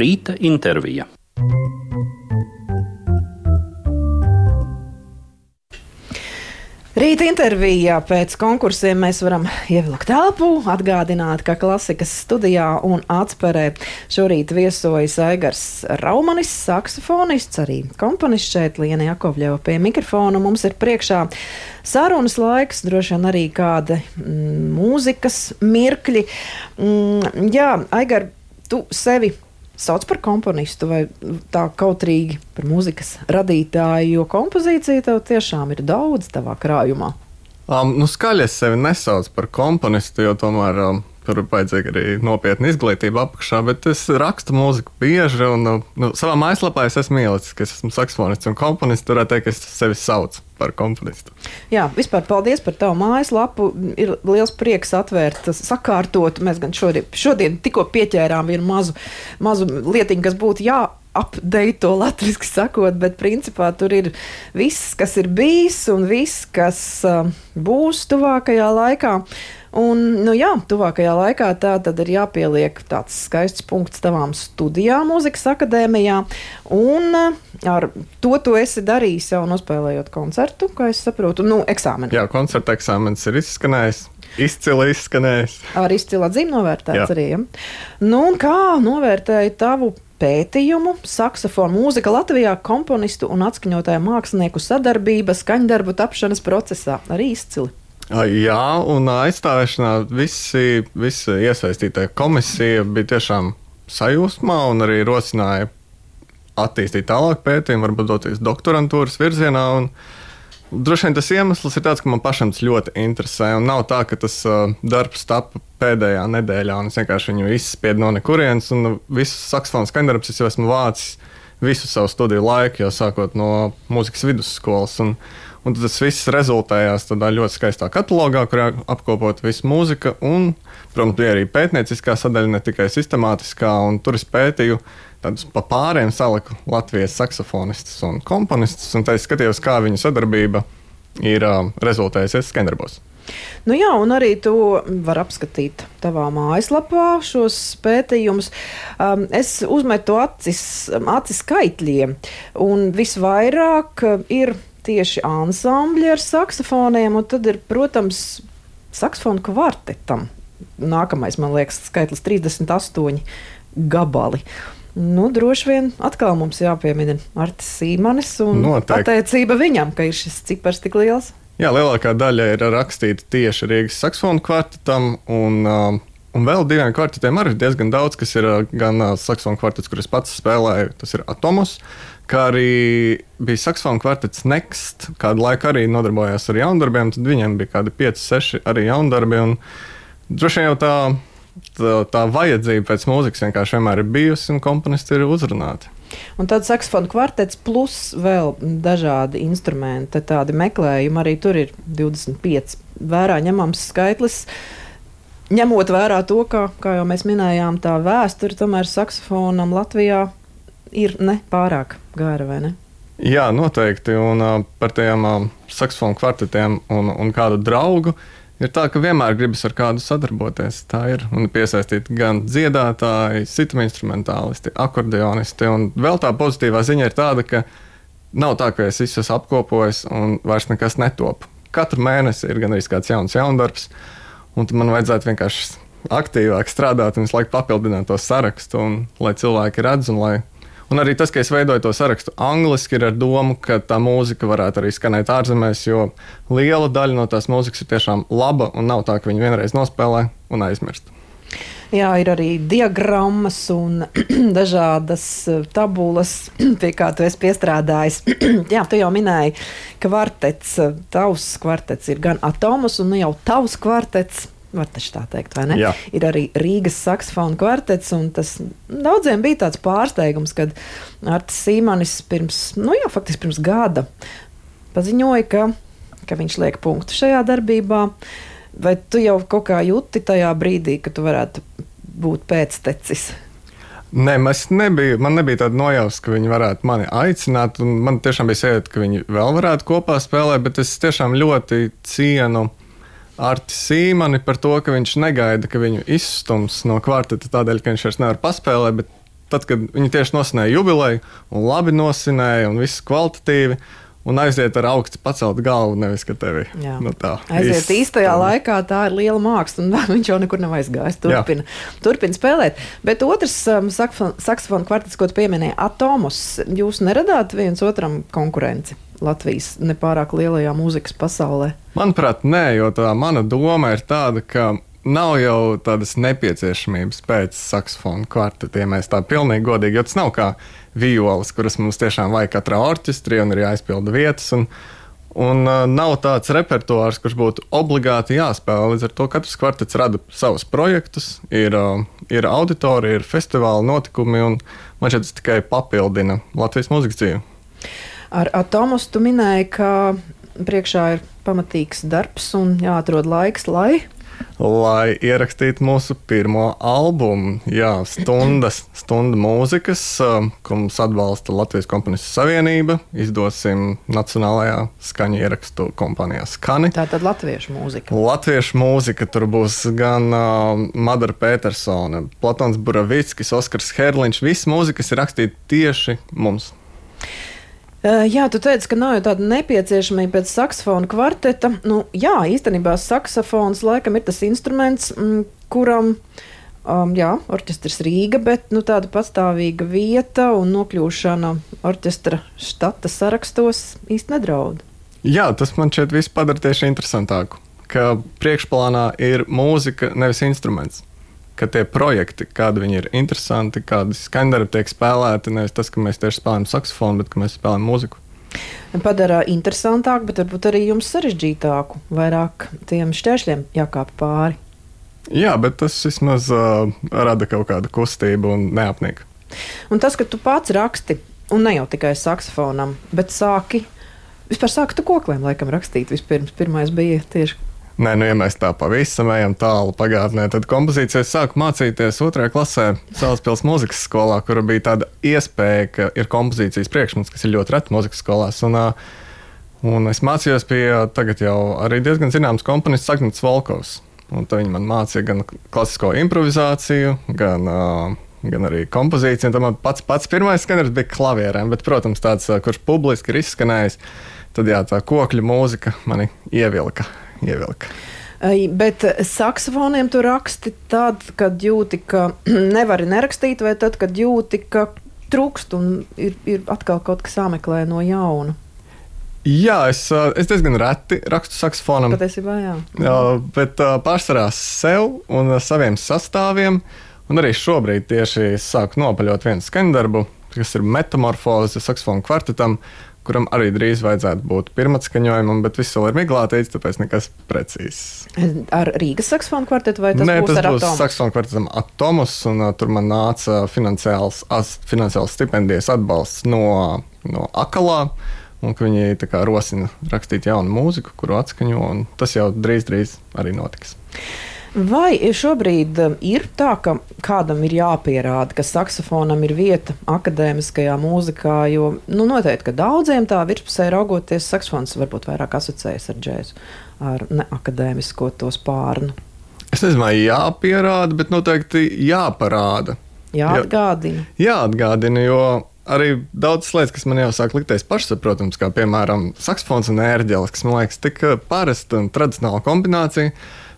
Rīta intervija. Rīta intervijā pēc konkursiem mēs varam ievilkt telpu, atgādināt, ka klasikas studijā un atspērē šorīt viesojas Aigars Raumanis, saksofonists, arī komponists šeit, Liena Jakovļeva pie mikrofona. Mums ir priekšā sarunas laiks, droši vien arī kāda mm, mūzikas mirkļi. Mm, jā, Aigar, tu sevi sauc par komponistu vai tā kautrīgi par mūzikas radītāju, jo kompozīcija tev tiešām ir daudz tavā krājumā. Um, nu, skaļi es sevi nesaucu par komponistu, jo tomēr um, tur vajadzīga arī nopietna izglītība apakšā, bet es rakstu mūziku bieži. Un, nu, savā mājaslapā es esmu ielicis, ka es esmu saksofonists un komponists. Tur varētu teikt, ka es sevi saucu par komponistu. Jā, vispār paldies par tavu mājaslapu. Ir liels prieks atvērt, sakārtot. Mēs gan šodien, šodien tikko pieķērām vienu mazu, mazu lietiņu, kas būtu jā apdeito latviešu sakot, bet principā tur ir viss, kas ir bijis un viss, kas uh, būs tuvākajā laikā. Un, nu jā, tuvākajā laikā tā tad ir jāpieliek tāds skaists punkts tavām studijām mūzikas akadēmijā. Un ar to tu esi darījis jau nospēlējot koncertu, kā es saprotu, nu, eksāmenu. Jā, koncerta eksāmenis ir izskanējis. Izcili izskanējis. Ar izcilu atzīmi novērtēts jā. arī. Ja? Nu, kā novērtēji tavu pētījumu saksofonu mūzika Latvijā komponistu un atskaņotāju mākslinieku sadarbība skaņdarbu tapšanas procesā? Arī izcili. Jā, un aizstāvēšanā visi, visi iesaistītie komisija bija tiešām sajūsmā un arī rosināja attīstīt tālāk pētījumu, varbūt doties doktorantūras virzienā. Un, Droši vien tas iemesls ir tāds, ka man pašam tas ļoti interesē. Un nav tā, ka tas uh, darbs tapa pēdējā nedēļā, un es vienkārši viņu izspiedu no nekurienes. Un visus saksofonu skaņdarbus es jau esmu vācis visu savu studiju laiku, jau sākot no mūzikas vidusskolas. Un, Un tas viss rezultējās tādā ļoti skaistā katalogā, kurā apkopot visu mūziku. Un, protams, bija arī pētnieciskā sadaļa, ne tikai sistemātiskā. Tur es pētīju tādus pa pāriem saliku Latvijas saksofonistus un komponistus. Un tā es skatījos, kā viņu sadarbība ir uh, rezultējusies skandarbos. Nu jā, un arī tu vari apskatīt tavā mājaslapā šos pētījumus. Um, es uzmetu acis, acis skaitļiem, un visvairāk ir tieši ansambļi ar saksofoniem, un tad ir, protams, saksofonu kvartetam. Nākamais, man liekas, skaitlis 38 gabali. Nu, droši vien atkal mums jāpiemina Artis Sīmanis un Noteikti. pateicība viņam, ka ir šis cipars tik liels. Jā, lielākā daļa ir rakstīta tieši Rīgas saksofonu kvartetam, un, uh, un vēl diviem kvartetiem arī diezgan daudz, kas ir uh, gan uh, saksofonu kvartets, kurus pats spēlēju, tas ir Atomus, kā arī bija saksofona kvartets Next, kādu laiku arī nodarbojās ar jaundarbiem. Tad viņiem bija kādi 5, 6 arī jaundarbi. Droši vien jau tā, tā, tā vajadzība pēc mūzikas vienkārši vienmēr ir bijusi, un komponisti ir uzrunāti. Un tad saksofona kvartets plus vēl dažādi instrumenti, tādi meklējumi arī tur ir 25 vērā ņemams skaitlis. Ņemot vērā to, ka, kā jau mēs minējām, tā vēsture tomēr saksofonam Latvijā ir ne pārāk gara, vai ne? Jā, noteikti. Un uh, par tiem uh, saksofonu kvartetiem un, un kādu draugu ir tā, ka vienmēr gribas ar kādu sadarboties. Tā ir. Un piesaistīt gan dziedātāji, sitam instrumentālisti, akordeonisti. Un vēl tā pozitīvā ziņa ir tāda, ka nav tā, ka es visus apkopojos un vairs nekas netop. Katru mēnesi ir gan arī kāds jauns jaundarbs, un man vajadzētu vienkārši aktīvāk strādāt un visu laiku papildināt to sarakstu, un, lai cilvēki redz un lai Un arī tas, ka es veidoju to sarakstu angliski, ir ar domu, ka tā mūzika varētu arī skanēt ārzemēs, jo liela daļa no tās mūzikas ir tiešām laba un nav tā, ka viņi vienreiz nospēlē un aizmirst. Jā, ir arī diagrammas un dažādas eh, tabulas, pie kā tu esi piestrādājis. Jā, tu jau minēji, ka kvartets, eh, tavs kvartets ir gan atomus un nu jau tavs kvartets Var taču tā teikt, vai ne? Jā. Ir arī Rīgas saksofona kvartets, un tas daudziem bija tāds pārsteigums, kad Artis Sīmanis pirms, nu jā, faktiski pirms gada paziņoja, ka, ka viņš liek punktu šajā darbībā. Vai tu jau kaut kā jūti tajā brīdī, ka tu varētu būt pēctecis? Nē, es nebiju, man nebija tāda nojausma, ka viņi varētu mani aicināt. Man tiešām bija sajūta, ka viņi vēl varētu kopā spēlēt, bet es tiešām ļoti cienu Arti Sīmani par to, ka viņš negaida, ka viņu izstums no kvarteta tādēļ, ka viņš vairs nevar paspēlēt, tad, kad viņi tieši nosinēja jubileju, un labi nosinēja, un viss kvalitatīvi, un aiziet ar augstu paceltu galvu, nevis ka tevi Jā. nu, tā Aiziet īsti- īstajā laikā, tā ir liela māksla, un viņš jau nekur nav aizgājis. Turpina, turpina spēlēt. Bet otrs um, saksofon- saksofonu kvartets, ko tu pieminēji, Atomus, jūs neradāt viens otram konkurenci Latvijas nepārāk lielajā mūzikas pasaulē? Manuprāt, nē, jo tā mana doma ir tāda, ka nav jau tādas nepieciešamības pēc saksofona kvartetiem. Mēs tā pilnīgi godīgi, jo tas nav kā violas, kuras mums tiešām vajag katrā orķestrī un ir jāizpilda vietas. Un, un uh, nav tāds repertuārs, kurš būtu obligāti jāspēlē. Līdz ar to katrs kvartets rada savus projektus, ir, uh, ir auditorija, ir festivāla notikumi, un man šķiet, tas tikai papildina Latvijas mūzikas dzīvi. Ar Atomus tu minēji, ka priekšā ir pamatīgs darbs un jāatrod laiks, lai. Lai ierakstītu mūsu pirmo albumu. Jā, stundas, stunda mūzikas, um, ko mums atbalsta Latvijas Komponistu Savienība. Izdosim Nacionālajā skaņu ierakstu kompānijā Skani. Tā tad latviešu mūzika. Latviešu mūzika tur būs gan uh, Madara Petersona, Platons Buravickis, Oskars Herliņš. Viss mūzikas ir rakstīta tieši mums. Jā, tu teici, ka nav jau tāda nepieciešamība pēc saksofona kvarteta. Nu, jā, īstenībā saksofons laikam ir tas instruments, mm, kuram um, jā, orķestris Rīga, bet nu, tāda pastāvīga vieta un nokļūšana orķestra štata sarakstos īsti nedraud. Jā, tas man šeit viss padara tieši interesantāku. Ka priekšplānā ir mūzika, nevis instruments. Ka tie projekti, kādi viņi ir interesanti, kādi skaņdarbi tiek spēlēti, nevis tas, ka mēs tieši spēlējam saksofonu, bet ka mēs spēlējam mūziku. Padara interesantāku, bet varbūt arī jums sarežģītāku, vairāk tiem šķēršļiem jākāp pāri. Jā, bet tas vismaz uh, rada kaut kādu kustību un neapnieku. Un tas, ka tu pats raksti, un ne jau tikai saksofonam, bet sāki, vispār sāki tu koklēm laikam rakstīt. Vispirms, pirmais bija tieši Nē, nu, ja mēs tā pavisam ejam tālu pagātnē, tad kompozīcijas sāku mācīties otrajā klasē Salaspils mūzikas skolā, kur bija tāda iespēja, ka ir kompozīcijas priekšmets, kas ir ļoti reti mūzikas skolās. Un, un es mācījos pie tagad jau arī diezgan zināms komponists Agnēs Volkovs. Un tad viņi man mācīja gan klasisko improvizāciju, gan, uh, gan arī kompozīciju. Un tad man pats, pats pirmais skaņdarbs bija klavierēm, bet, protams, tāds, kurš publiski ir izskanējis, tad jā, tā kokļu mūzika mani ievilka. Ievilka. Bet saksofoniem tu raksti tad, kad jūti, ka nevari nerakstīt, vai tad, kad jūti, ka trūkst un ir, ir atkal kaut kas jāmeklē no jauna. Jā, es, uh, es diezgan reti rakstu saksofonam. Patiesībā, jā. Jā, bet uh, pārsvarā sev un saviem sastāviem. Un arī šobrīd tieši sāku nopaļot vienu skaņdarbu, kas ir metamorfoze saksofonu kvartetam, kuram arī drīz vajadzētu būt pirmatskaņojumam, bet viss vēl ir miglātīts, tāpēc nekas precīzs. Ar Rīgas saksofonu kvartetu vai tas Nē, būs tas ar būs saksofonu kvartetam Atomus, un uh, tur man nāca finansiāls, as, finansiāls stipendijas atbalsts no, no Akalā. Un ka viņi tā kā rosina rakstīt jaunu mūziku, kuru atskaņo, un tas jau drīz, drīz arī notiks. Vai šobrīd um, ir tā, ka kādam ir jāpierāda, ka saksofonam ir vieta akadēmiskajā mūzikā? Jo nu, noteikti, ka daudziem tā virspusē raugoties, saksofons varbūt vairāk asociējas ar džēzu, ar neakadēmisko to spārnu. Es nezinu, jāpierāda, bet noteikti jāparāda. Jāatgādina. Jāatgādina, jo arī daudzas lietas, kas man jau sāk likties pašsaprotams, kā piemēram saksofons un ērģelis, kas man liekas tik uh, parasta un tradicionāla kombinācija.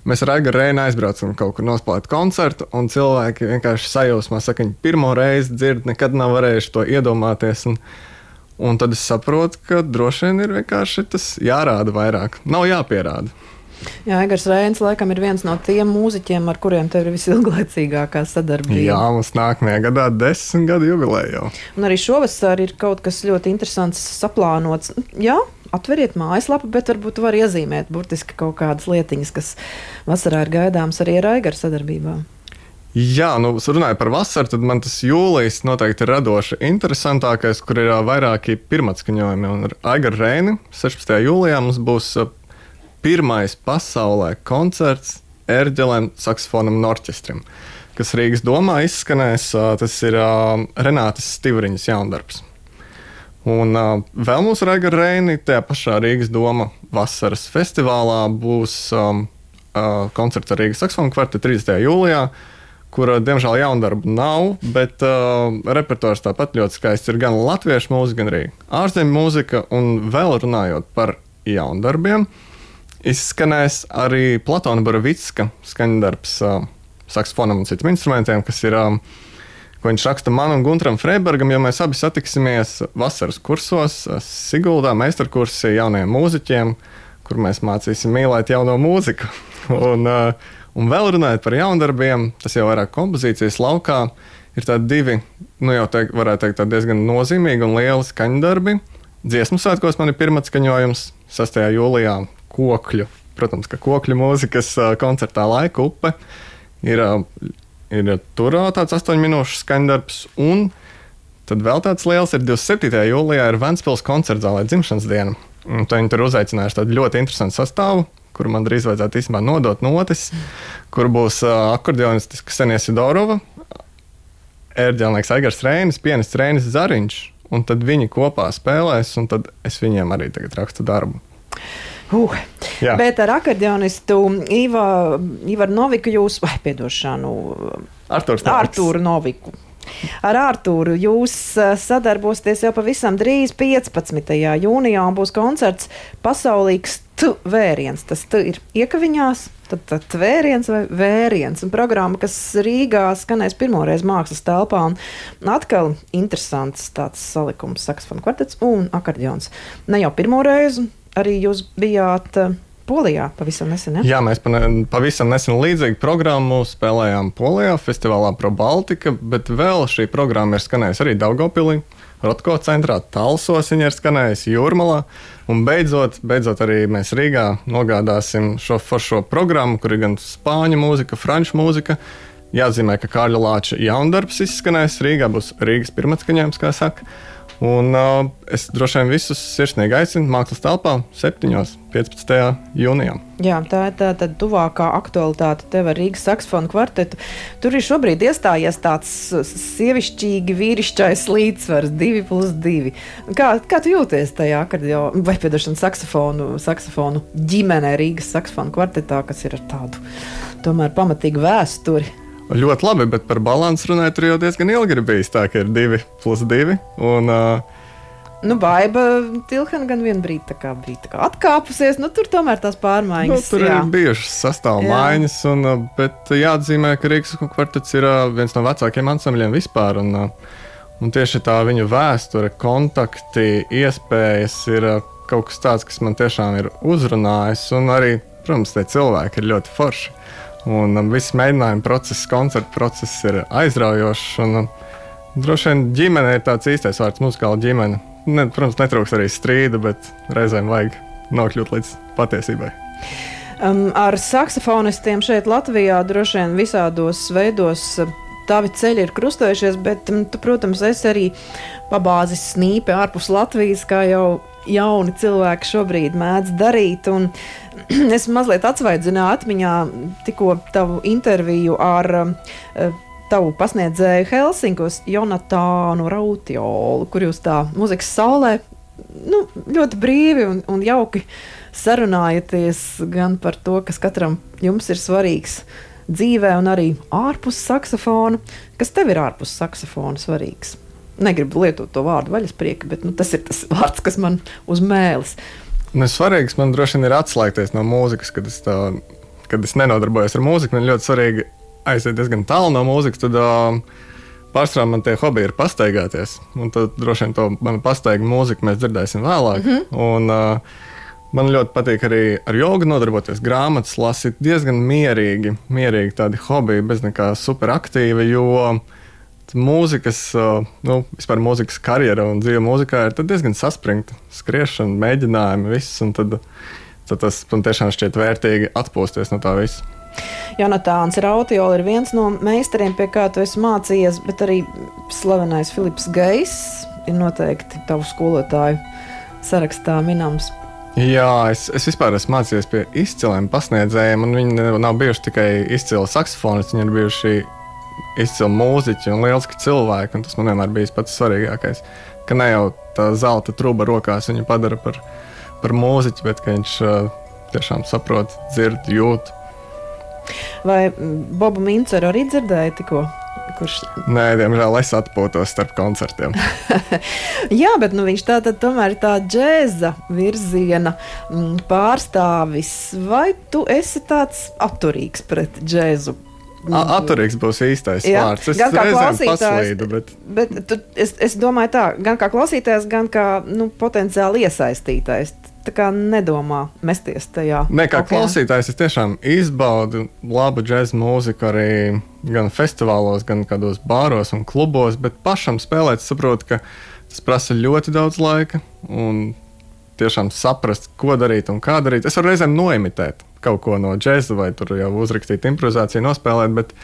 Mēs ar Aiguru Reinu aizbraucam kaut kur nospēlēt koncertu, un cilvēki vienkārši sajūsmā saka, viņi pirmo reizi dzird, nekad nav varējuši to iedomāties. Un, un tad es saprotu, ka droši vien ir vienkārši tas jārāda vairāk. Nav jāpierāda. Jā, Egars Reins laikam ir viens no tiem mūziķiem, ar kuriem tev ir visilglaicīgākā sadarbība. Jā, mums nākamajā gadā desmit gadu jubileja jau. Un arī šovasar ir kaut kas ļoti interesants saplānots. Jā, atveriet mājaslapu, bet varbūt var iezīmēt burtiski kaut kādas lietiņas, kas vasarā ir gaidāmas arī ar Aigaru sadarbībā. Jā, nu, runājot par vasaru, tad man tas jūlijas noteikti ir radoši interesantākais, kur ir vairāki pirmatskaņojumi. Un ar Aigaru Reini 16. jūlijā mums būs pirmais pasaulē koncerts ērģelēm, saksofonam un orķestram, kas Rīgas domā izskanēs. Tas ir Renātas Stivriņas jaundarbs. Un uh, vēl mums ir Aigaru Reini, tajā pašā Rīgas doma vasaras festivālā būs um, uh, koncerts ar Rīgas saksofonu kvartetu 30. jūlijā, kura, diemžēl, jaundarbu nav, bet uh, repertuārs tāpat ļoti skaists. Ir gan latviešu mūzika, gan arī ārzemju mūzika. Un vēl runājot par jaundarbiem, izskanēs arī Platona Borovicka skaņdarbs uh, saksofonam un citiem instrumentiem, kas ir. Um, ko viņš raksta man un Gunteram Freibergam, jo mēs abi satiksimies vasaras kursos, Siguldā, meistarkursī jaunajiem mūziķiem, kur mēs mācīsim mīlēt jauno mūziku. un, uh, Un vēl runājot par jaundarbiem, tas jau vairāk kompozīcijas laukā, ir tādi divi, nu jau teikt, varētu teikt, diezgan nozīmīgi un lieli skaņdarbi. Dziesmu svētkos man ir pirmā skaņojums 6. jūlijā kokļu. Protams, ka kokļu mūzikas koncertā laika upe ir, ir tur tāds 8 minūšu skaņdarbs. Un tad vēl tāds liels ir 27. jūlijā ir Ventspils koncerts zālē dzimšanas diena. Un viņi tur uzaicinājuši tādu ļoti interesantu sastāvu kur man drīz vajadzētu īstenībā nodot notis, kur būs uh, akordeonists Ksenija Sidorova, ērģelnieks Aigars Reinis, pianists Reinis Zariņš, un tad viņi kopā spēlēs, un tad es viņiem arī tagad rakstu darbu. Uh, Jā. bet ar akordeonistu Iva, Ivaru Noviku jūs, vai piedošanu, Artūru Noviku. Ar Artūru jūs sadarbosieties jau pavisam drīz, 15. jūnijā, un būs koncerts Pasaulīgs tu vēriens. Tas tu ir iekaviņās, tad, tad tvēriens vai vēriens. Un programma, kas Rīgā skanēs pirmoreiz mākslas telpā. Un atkal interesants tāds salikums, saksofona kvartets un akordeons. Ne jau pirmo reizi, arī jūs bijāt. Uh, Polijā pavisam nesen. Ja? Jā, mēs pavisam nesen līdzīgu programmu spēlējām Polijā, festivālā Pro Baltica, bet vēl šī programma ir skanējusi arī Daugopilī, Rotko centrā, Talsos viņa ir skanējusi Jūrmalā. Un beidzot, beidzot arī mēs Rīgā nogādāsim šo foršo programmu, kur ir gan spāņu mūzika, franču mūzika. Jāatzīmē, ka Kārļa Lāča jaundarbs izskanēs Rīgā, būs Rīgas pirmatskaņojums, kā saka. Un uh, es droši vien visus sirsnīgi aicinu mākslas telpā 7. un 15. jūnijā. Jā, tā ir tā tad tuvākā aktualitāte tev ar Rīgas saksofonu kvartetu. Tur ir šobrīd iestājies tāds sievišķīgi vīrišķais līdzsvars, 2 plus 2. Kā, kā tu jūties tajā akordeonu vai piedošanu saksofonu, saksofonu ģimenē Rīgas saksofonu kvartetā, kas ir ar tādu tomēr pamatīgu vēsturi? Ļoti labi, bet par balansu runājot, tur jau diezgan ilgi ir bijis tā, ka ir divi plus divi. Un, uh, Nu, Baiba Tilhana gan vienā brīdī tā kā bija tā kā atkāpusies, nu tur tomēr tās pārmaiņas. Nu, tur jā. ir bijušas sastāvmaiņas, un, bet jāatzīmē, ka Rīgas kvartets ir viens no vecākajiem ansambļiem vispār. Un, un tieši tā viņu vēsture, kontakti, iespējas ir kaut kas tāds, kas man tiešām ir uzrunājis. Un arī, protams, tie cilvēki ir ļoti forši. Un um, viss mēģinājuma process, koncerta process ir aizraujošs. Un, um, droši vien ģimene ir tāds īstais vārds, muzikāla ģimene. Ne, protams, netrūks arī strīda, bet reizēm vajag nokļūt līdz patiesībai. Um, ar saksofonistiem šeit Latvijā droši vien visādos veidos tavi ceļi ir krustojušies, bet, um, tu, protams, es arī pabāzis snīpi ārpus Latvijas, kā jau jauni cilvēki šobrīd mēdz darīt. Es mazliet atsvaidzināju atmiņā tikko tavu interviju ar uh, tavu pasniedzēju Helsinkos, Jonatānu Rautiolu, kur jūs tā muzikas saulē nu, ļoti brīvi un, un jauki sarunājaties gan par to, kas katram jums ir svarīgs dzīvē, un arī ārpus saksofona. Kas tev ir ārpus saksofona svarīgs? Negribu lietot to vārdu vaļasprieka, bet nu, tas ir tas vārds, kas man uz mēles. Nu, svarīgs man droši vien ir atslēgties no mūzikas, kad es, tā, kad es nenodarbojos ar mūziku. Man ļoti svarīgi aiziet diezgan tālu no mūzikas. Tad, uh, Pārsvarā man tie hobiji ir pastaigāties. Un tad droši vien to man pastaigu mūziku mēs dzirdēsim vēlāk. Mm -hmm. un, uh, Man ļoti patīk arī ar jogu nodarboties, grāmatas lasīt. Diezgan mierīgi, mierīgi tādi hobiji, bez nekā superaktīva. Jo uh, mūzikas, nu, vispār mūzikas karjera un dzīve mūzikā ir diezgan saspringta. Skriešana, mēģinājumi, viss. Tad, tad tas man tiešām šķiet vērtīgi atpūsties no tā visa. Jonatāns Rautiola ir viens no meistariem, pie kā tu esi mācījies, bet arī slavenais Filips Gejs ir noteikti tavu skolotāju sarakstā minams. Jā, es, es vispār esmu mācījies pie izciliem pasniedzējiem, un viņi nav bijuši tikai izcili saksofonisti, viņi ir bijuši izcili mūziķi un lieliski cilvēki. Un tas man vienmēr bija pats svarīgākais. Ka ne jau tā zelta truba rokās viņu padara par, par mūziķi, bet viņš uh, tiešām saprot, dzird, jūt. Vai mm, Bobu Minceru arī dzirdēja tikko? Kurš... Nē, diemžēl es atpūtos starp koncertiem. Jā, bet nu, viņš tā tad tomēr ir tā džēza virziena mm, pārstāvis. Vai tu esi tāds atturīgs pret džēzu? Atturīgs būs īstais Jā, vārds. Es gan kā klausītājs, paslīdu, bet... bet tu, es, es domāju tā, gan kā klausītājs, gan kā nu, potenciāli iesaistītais tā kā nedomā mesties tajā. Nē, kā okay. klausītājs, es tiešām izbaudu labu džēzu mūziku arī gan festivālos, gan kādos bāros un klubos, bet pašam spēlēt, saprotu, ka tas prasa ļoti daudz laika. Un tiešām saprast, ko darīt un kā darīt. Es varu reizēm noimitēt kaut ko no džēza, vai tur jau uzrakstīt improvizāciju, nospēlēt. Bet,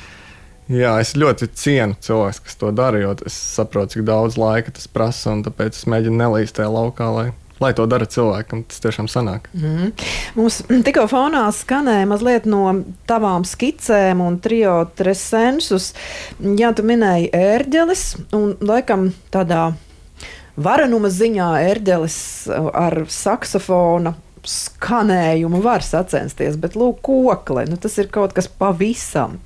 jā, es ļoti cienu cilvēku, kas to dara, jo es saprotu, cik daudz laika tas prasa, un tāpēc es mēģinu nelīst tajā laukā. Lai lai to dara cilvēkam, tas tiešām sanāk. Mm. Mums tikko fonā skanēja mazliet no tavām skicēm un trio tresensus. Jā, tu minēji ērģelis un laikam tādā varenuma ziņā ērģelis ar saksofona skanējumu var sacensties, bet lūk, kokle, nu, tas ir kaut kas pavisam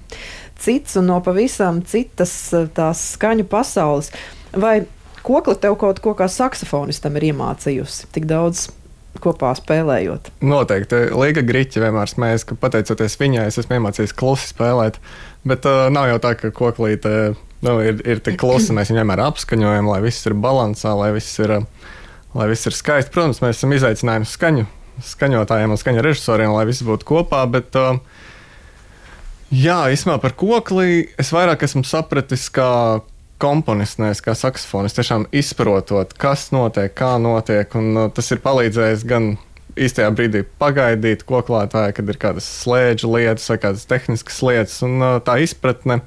cits un no pavisam citas tās skaņu pasaules. Vai Kokli tev kaut ko kā saksofonistam ir iemācījusi tik daudz kopā spēlējot. Noteikti. Līga Grīķa vienmēr smējas, ka pateicoties viņai, es esmu iemācījies klusi spēlēt. Bet uh, nav jau tā, ka koklīte nu, ir, ir tik klusa. Mēs viņu vienmēr apskaņojam, lai viss ir balansā, lai viss ir, lai viss ir skaisti. Protams, mēs esam izaicinājumi skaņu, skaņotājiem un skaņu režisoriem, lai viss būtu kopā. Bet, uh, Jā, īstenībā par kokli es vairāk esmu sapratis, kā komponists, nevis kā saksofonists, tiešām izprotot, kas notiek, kā notiek. Un, uh, tas ir palīdzējis gan īstajā brīdī pagaidīt koklētāju, kad ir kādas slēdzu lietas vai kādas tehniskas lietas, un uh, tā izpratne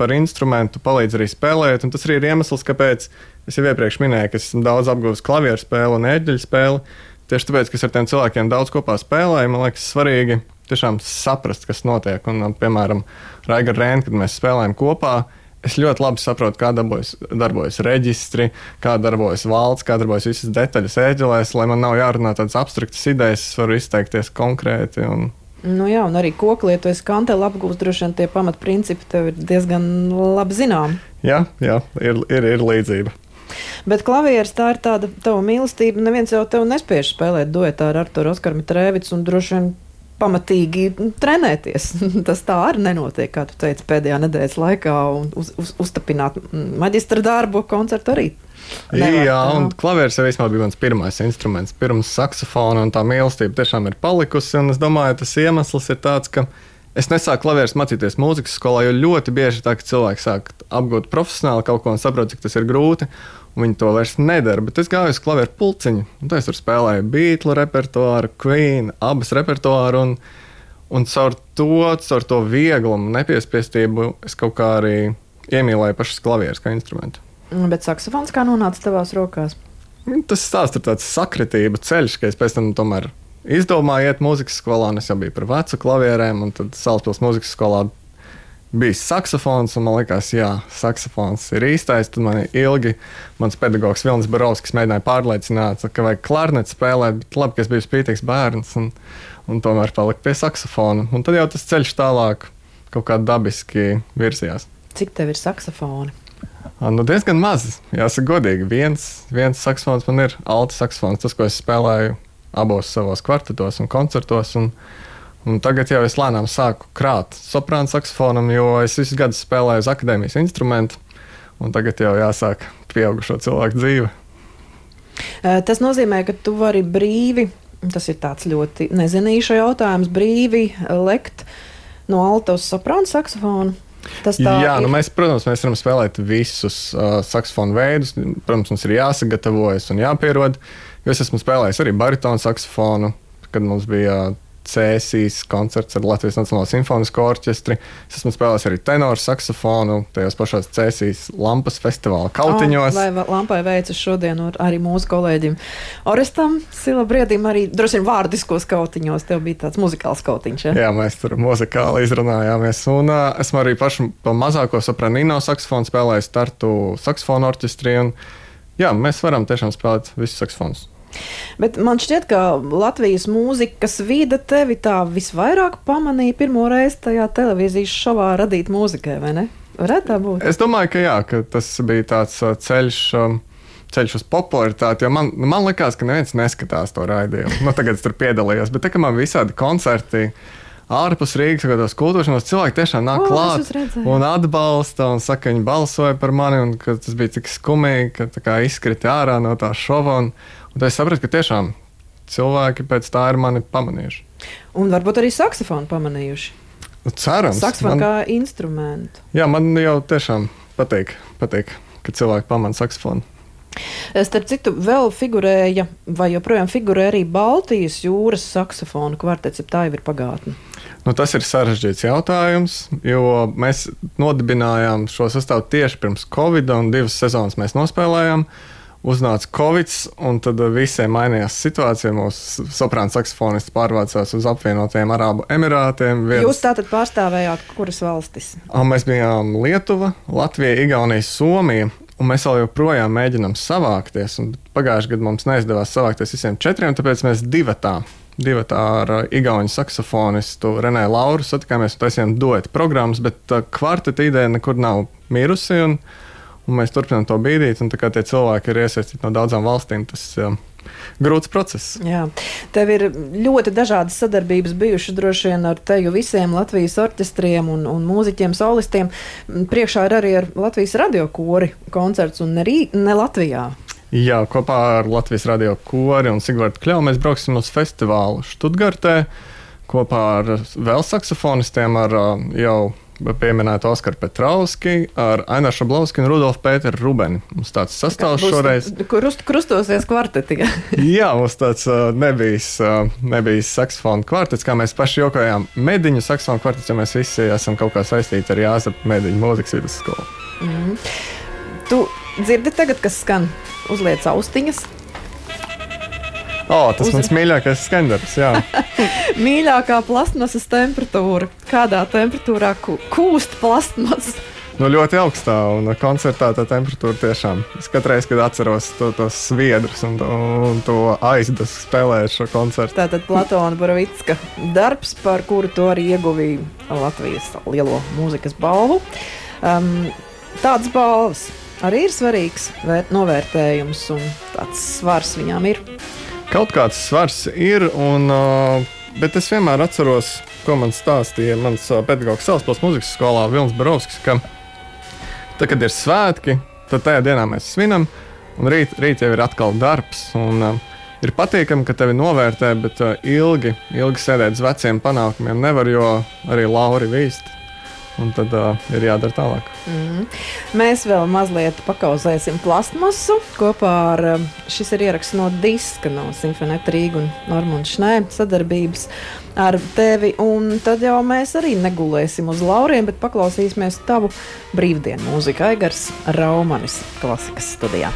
par instrumentu palīdz arī spēlēt. Tas arī ir iemesls, kāpēc es jau iepriekš minēju, ka esmu daudz apguvis klavieru spēli un ēģeļu spēli. Tieši tāpēc, ka es ar tiem cilvēkiem daudz kopā spēlēju, man liekas, svarīgi tiešām saprast, kas notiek. Un, piemēram, Raiga Rēna, kad mēs spēlējam kopā, Es ļoti labi saprotu, kā darbojas, darbojas reģistri, kā darbojas valsts, kā darbojas visas detaļas ēģelēs, lai man nav jārunā tādas abstraktas idejas, es varu izteikties konkrēti. Un... Nu jā, un arī koklietojas kantēla apgūst, droši vien tie pamatprincipi tev ir diezgan labi zinām. Jā, jā ir, ir, ir līdzība. Bet klavieres tā ir tāda tava mīlestība. Neviens jau tev nespēj spēlēt duetā ar Arthuru Oskaru Mitrēvicu un droši vien pamatīgi trenēties. Tas tā arī nenotiek, kā tu teici, pēdējā nedēļas laikā, un uz, uz, uztapināt maģistra darbu, koncertu arī. Nevar, Jā, un klavieris jau īstenībā bija mans pirmais instruments. Pirms saksofona un tā mīlestība tiešām ir palikusi. Es domāju, tas iemesls ir tāds, ka es nesāku klavierus mācīties mūzikas skolā, jo ļoti bieži tā, cilvēki sāk apgūt profesionāli kaut ko un saprot, cik tas ir grūti. Viņi to vairs nedara, bet es gāju uz klavieru pulciņu. Es tur spēlēju Beatles repertuāru, Queen, abas repertuāru. Un, un caur to, caur to vieglumu, nepiespiestību, es kaut kā arī iemīlēju pašas klavierus kā instrumentu. Bet saksofons kā nonāca tavās rokās? Tas stāsts ir tāds sakritība ceļš, ka es pēc tam tomēr izdomāju iet mūzikas skolā, un es jau biju par vecu klavierēm, un tad Salaspils mūzikas skolā bija saksofons, un man liekas, jā, saksofons ir īstais. Tad man ilgi mans pedagogs Vilnis Barovskis mēģināja pārliecināt, ka vajag klarneti spēlēt, bet labi, ka es biju spītīgs bērns un, un tomēr paliku pie saksofona. Un tad jau tas ceļš tālāk kaut kā dabiski virzījās. Cik tev ir saksofoni? Nu, diezgan maz, jāsaka, godīgi. Viens, viens saksofons man ir alta saksofons, tas, ko es spēlēju abos savos kvartetos un koncertos. Un, uh, Un tagad jau es lēnām sāku krāt soprānu saksofonam, jo es visus gadus spēlēju uz akadēmijas instrumentu. Un tagad jau jāsāk pieaugušo cilvēku dzīve. Tas nozīmē, ka tu vari brīvi, tas ir tāds ļoti nezinīšu jautājums, brīvi lekt no alta uz soprānu saksofonu. Jā, ir. nu mēs, protams, mēs varam spēlēt visus uh, saksofonu veidus. Protams, mums ir jāsagatavojas un jāpierod. Es esmu spēlējis arī baritonu saksofonu, kad mums bija. Uh, Cēsīs koncerts ar Latvijas Nacionālo simfonisko orķestri. Es esmu spēlējis arī tenoru saksofonu tajos pašos Cēsīs lampas festivāla kautiņos. Oh, lai lampai veicas šodien arī mūsu kolēģim Orestam Silabriedim, arī droši vien vārdiskos kautiņos. Tev bija tāds muzikāls kautiņš. Ja? Jā, mēs tur muzikāli izrunājāmies. Un uh, esmu arī pašu to mazāko sopranīno saksofonu spēlējis startu saksofonu orķestrī. Un, jā, mēs varam tiešām spēlēt visus saksofonus. Bet man šķiet, ka Latvijas mūzikas vide tevi tā visvairāk pamanīja pirmo reizi tajā televīzijas šovā radīt mūzikai, vai ne? Varētu tā būt. Es domāju, ka jā, ka tas bija tāds uh, ceļš. Um, ceļš uz popularitāti. Man, man liekas, ka neviens neskatās to raidījumu. Nu, tagad es tur piedalījos, bet tā kā man visādi koncerti. Ārpus Rīgas, kad tos kultūras cilvēki tiešām nāk O, klāt un atbalsta, un saka, ka viņi balsoja par mani, un ka tas bija tik skumīgi, ka tā kā izkrita ārā no tā šova. Un, un es sapratu, ka tiešām cilvēki pēc tā ir mani pamanījuši. Un varbūt arī saksofonu pamanījuši. Nu, Cerams, Saksofonu man, kā instrumentu. jā, man jau tiešām patīk, patīk ka cilvēki pamana saksofonu. Starp citu, vēl figurēja, vai joprojām figurē arī Baltijas jūras saksofonu kvartets, ja tā jau ir pagātne. Nu, tas ir sarežģīts jautājums, jo mēs nodibinājām šo sastāvu tieši pirms Covid, un divas sezonas mēs nospēlējām. Uznāca Covid, un tad visiem mainījās situācija. Mūsu soprāna saksofonists pārvācās uz apvienotajiem Arābu Emirātiem. Viens... Jūs tātad pārstāvējāt kuras valstis? Mēs bijām Lietuva, Latvija, Igaunija, Somija. Un mēs vēl joprojām mēģinām savākties. Pagājušajā gadā mums neizdevās savākties visiem četriem, tāpēc mēs divi tā. Divi ar uh, Igaunijas saksofonistu Renē Lauru satikāmies un taisījām duetu programmas, bet uh, kvarteta ideja nekur nav mirusi. Un, un mēs turpinām to bīdīt. Un, tā kā tie cilvēki ir iesaistīti no daudzām valstīm, tas uh, grūts process. Jā, tev ir ļoti dažādas sadarbības bijušas droši vien ar teju visiem Latvijas orķestriem un, un mūziķiem, solistiem. Priekšā ir arī ar Latvijas radiokori koncerts un ne, Rī, ne Latvijā. Jā, kopā ar Latvijas radio kori un Sigvardu Kļavu mēs brauksim uz festivālu Študgartē. Kopā ar vēl saksofonistiem, ar jau pieminētu Oskaru Petrauski, ar Aināru Šablovski un Rudolfu Pēteru Rubeni. Mums tāds sastāvs šoreiz. Krust, krustosies kvarteti. Jā, mums tāds uh, nebijis, uh, nebijis saksofona kvartets, kā mēs paši jokojām. Mediņu saksofona kvartets, jo mēs visi esam kaut kā saistīti ar Jāzepa Mediņu mūzikas vidusskolu. Mm. Tu dzirdi tagad, kas skan? Uzliec austiņas. Oh, tas Uz- Uz... mans mīļākais skandarbs. Mīļākā plasmasas temperatūra. Kādā temperatūrā kūst plasmas? Nu, ļoti augstā un koncertā tā temperatūra tiešām. Es katru reizi, kad atceros to, tos sviedrus un, un to aizdas spēlēt šo koncertu. Tātad Platona Borovicka darbs, par kuru to arī ieguvīja Latvijas lielo mūzikas balvu. Um, tādas balvas arī ir svarīgs vērt, novērtējums, un tāds svars viņām ir. Kaut kāds svars ir, un, uh, bet es vienmēr atceros, ko man stāstīja mans uh, pedagogs Salaspils mūzikas skolā Vilnis Barovskis, ka tad, kad ir svētki, tad tajā dienā mēs svinam, un rīt, rīt jau ir atkal darbs. Un, uh, Ir patīkami, ka tevi novērtē, bet uh, ilgi, ilgi sēdēt uz veciem panākumiem nevar, jo arī lauri vīst. Un tad uh, ir jādara tālāk. Mm. Mēs vēl mazliet pakauzēsim plastmasu kopā ar šis ir ieraksts no diska no Simfonēta Rīga un Normunda Šnē sadarbības ar tevi. Un tad jau mēs arī negulēsim uz lauriem, bet paklausīsimies tavu brīvdienu mūziku Aigars Raumanis klasikas studijā.